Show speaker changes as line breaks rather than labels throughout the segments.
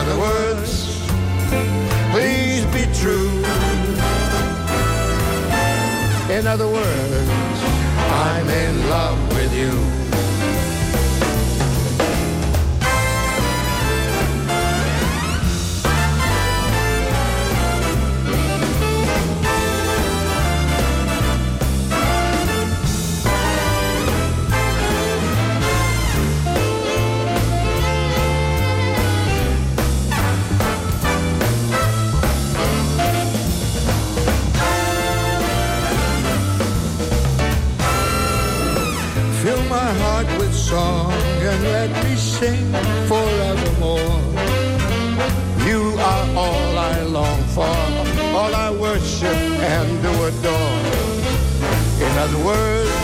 other words, please be true. In other words, I'm in love with you. sing forevermore. You are all I long for, all I worship and do adore. In other words,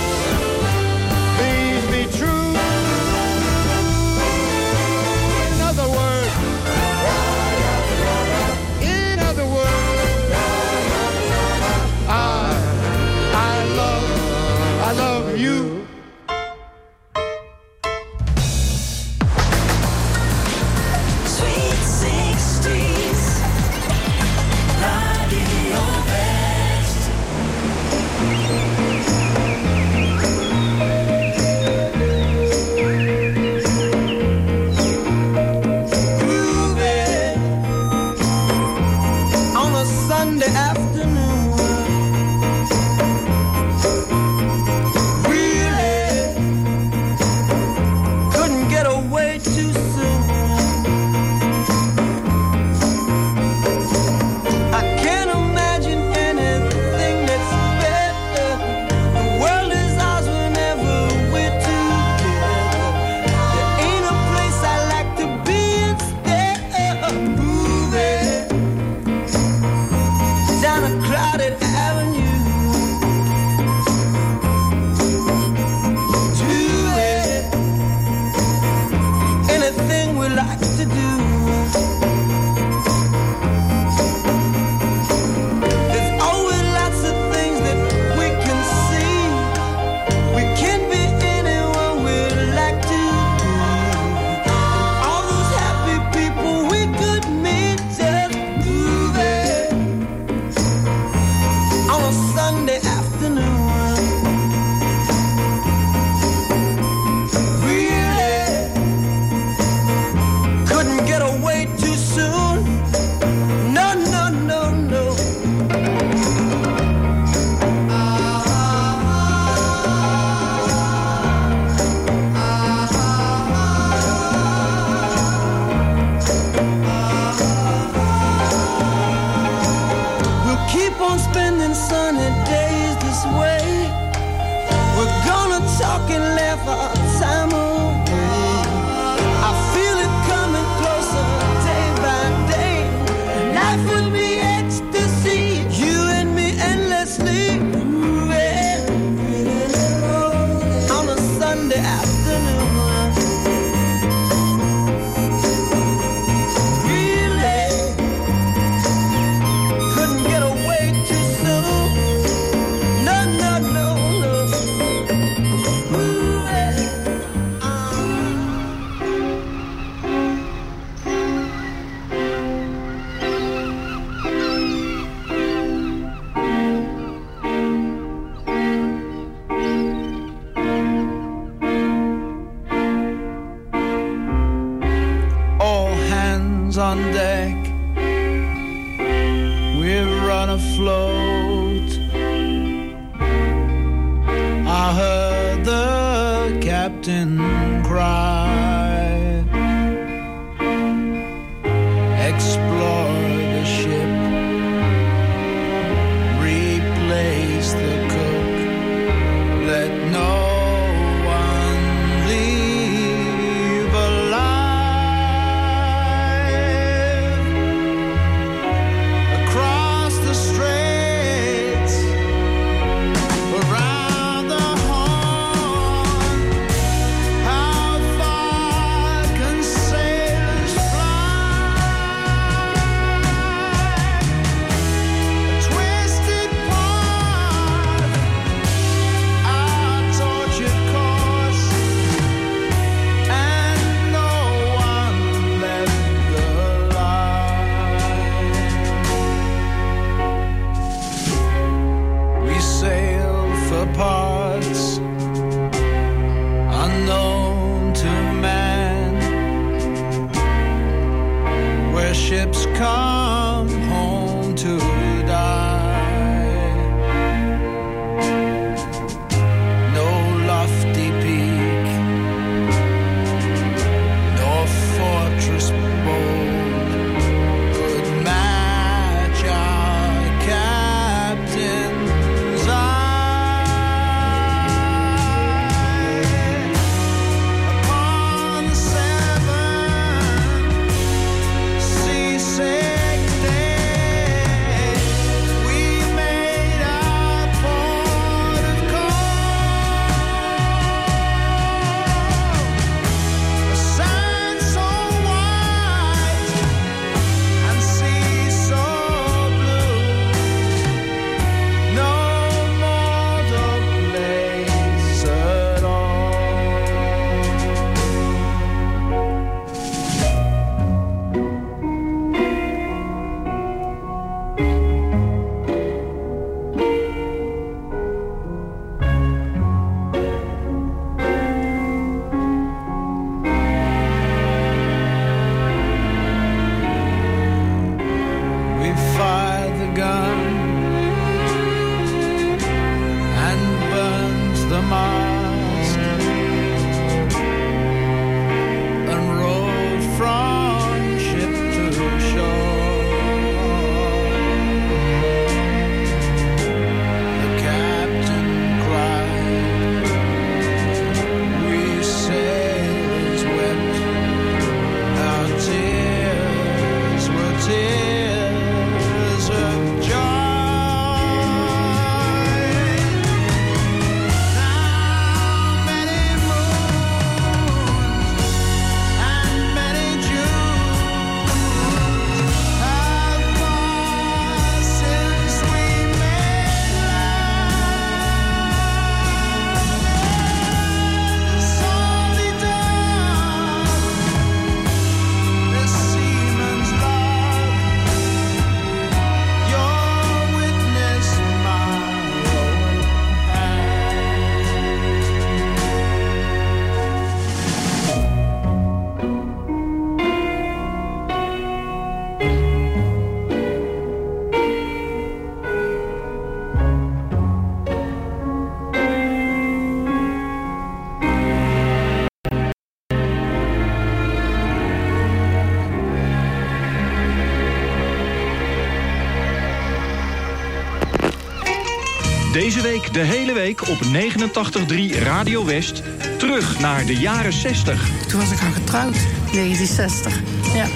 Deze week de hele week op 89.3 Radio West. Terug naar de jaren 60.
Toen was ik al getrouwd. 1960. Ja.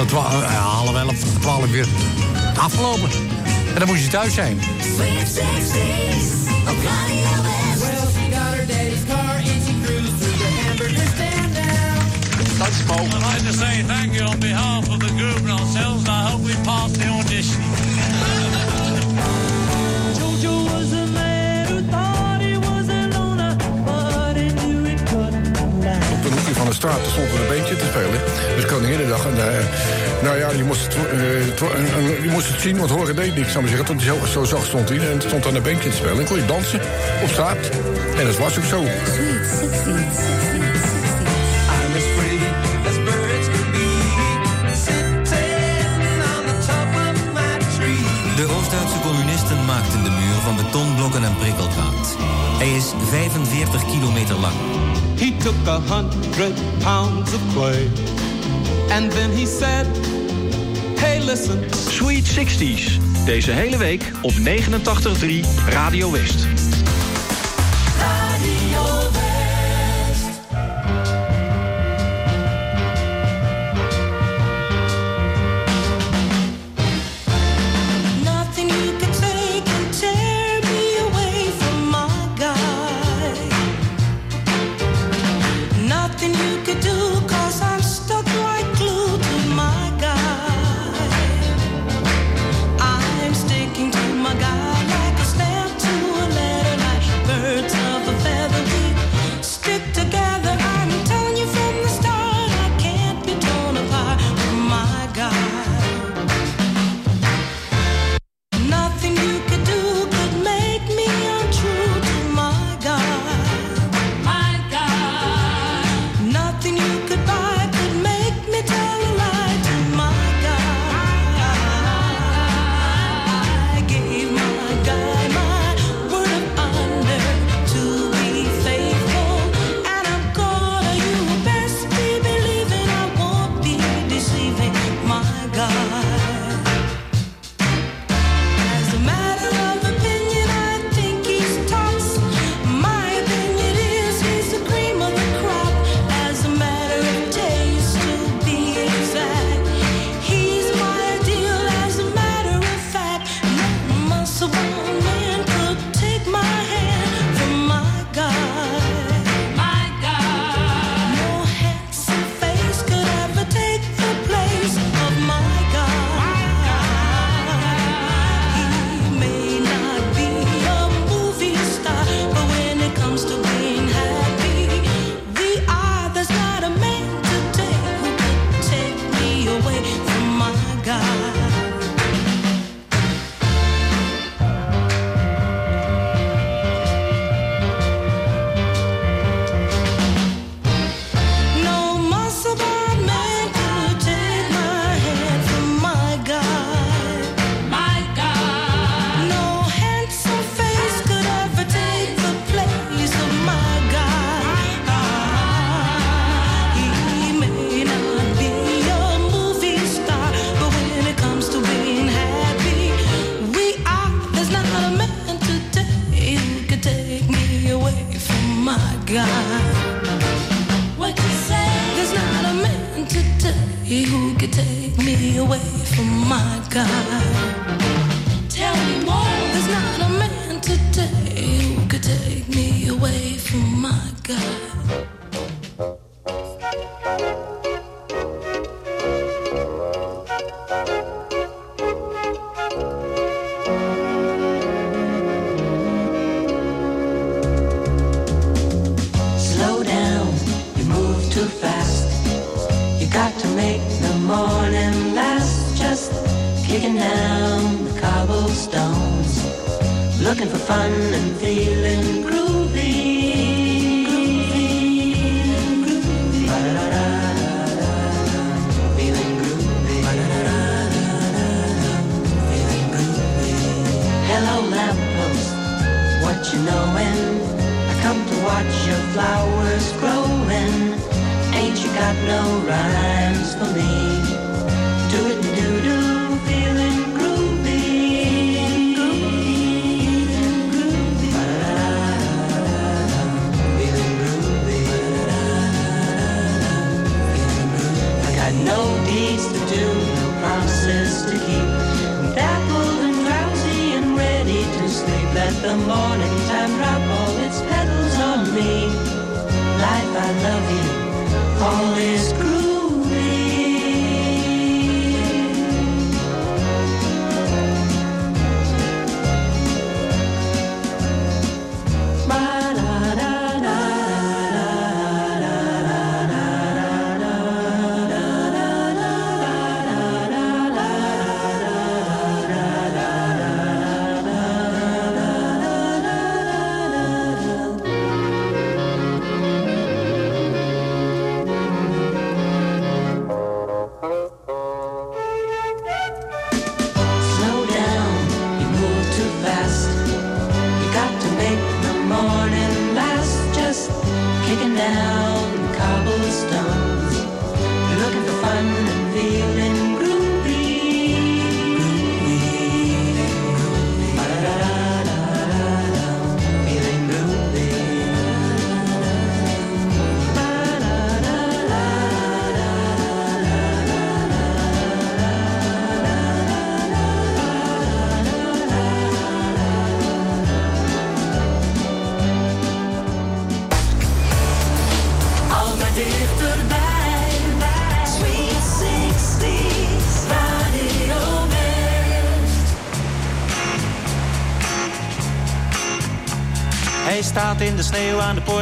Om twa- eh, half elf, twaalf uur. Afgelopen. En dan moest je thuis zijn.
I'd like to say thank you on behalf of the group and ourselves, and I hope we pass the audition.
Van de straat stond er een beentje te spelen. Dus Koninginnedag. En, eh, nou ja, je moest, het, eh, je moest het zien, want horen deed niks. Zou ik zeggen. Hij zo, zo zacht stond hij. En stond aan een beentje te spelen. En kon je dansen op straat. En dat was ook zo.
De Oost-Duitse communisten maakten de muur van betonblokken en prikkeldraad. Hij is 45 kilometer lang.
He took a hundred pounds of clay. And then he said, Hey, listen.
Sweet 60s. Deze hele week op 89.3 Radio West.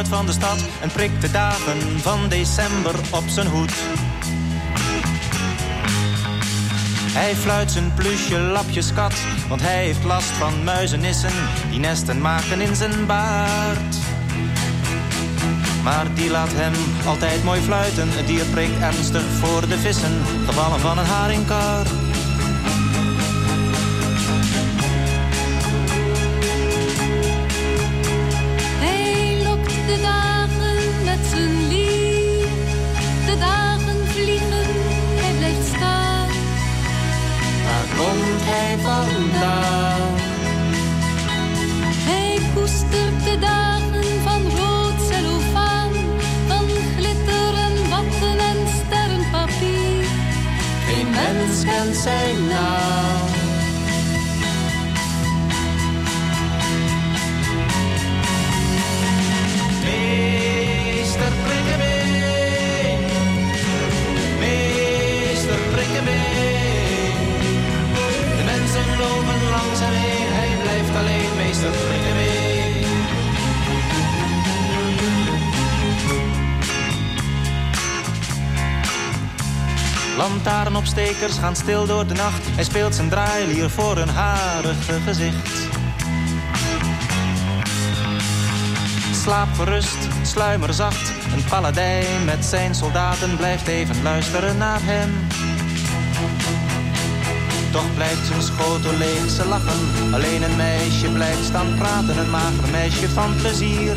Van de stad en prikt de dagen van december op zijn hoed. Hij fluit zijn plusje lapjes kat, want hij heeft last van muizenissen die nesten maken in zijn baard. Maar die laat hem altijd mooi fluiten. Het dier prikt ernstig voor de vissen, gevallen van een haringkar.
Hij
vandaan?
Hij koestert de dagen van rood cellofaan. Van glitter en watten en sterrenpapier.
Geen mens kent zijn naam.
Lantaarnopstekers gaan stil door de nacht. Hij speelt zijn draailier voor een harige gezicht. Slaap gerust, sluimer zacht. Een paladijn met zijn soldaten blijft even luisteren naar hem. Toch blijft zijn schotel leeg, ze lachen. Alleen een meisje blijft staan praten, een mager meisje van plezier.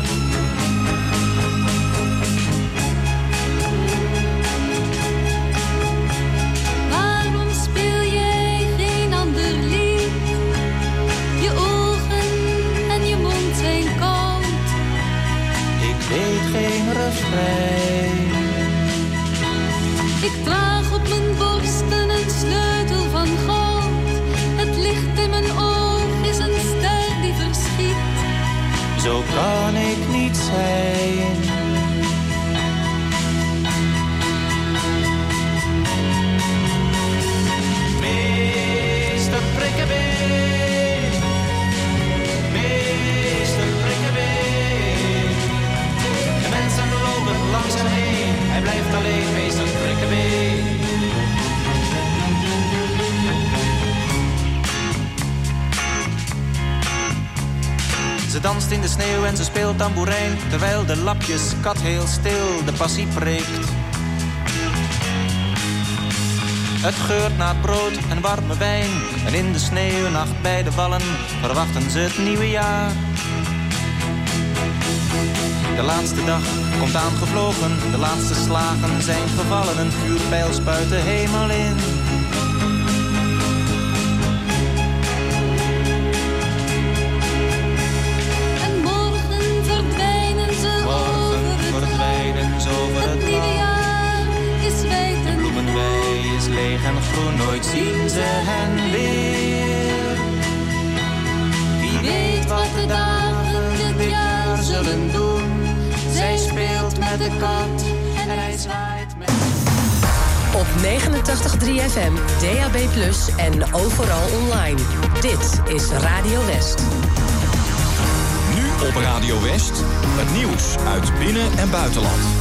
weet geen refrein.
Ik draag op mijn borst
een sleutel van goud. Het licht in mijn oog is een ster die verschiet. Zo kan ik niet zijn. Ze danst in de sneeuw en ze speelt tamboerijn, terwijl de lapjes kat heel stil de passie preekt. Het geurt naar brood en warme wijn. En in de sneeuwnacht bij de wallen verwachten ze het nieuwe jaar. De laatste dag komt aangevlogen, de laatste slagen zijn gevallen. Een vuurpijl spuit de hemel in.
En morgen verdwijnen ze over het
Verdwijnen ze over
Het
het
nieuwe jaar is wijd en
Bloemenwei is leeg en groen, nooit zien ze hen weer. Wie weet wat de dagen dit jaar zullen doen. Zij speelt met de kat en hij zwaait met...
Op 89.3 FM, DAB+, en overal online. Dit is Radio West.
Nu op Radio West, het nieuws uit binnen- en buitenland.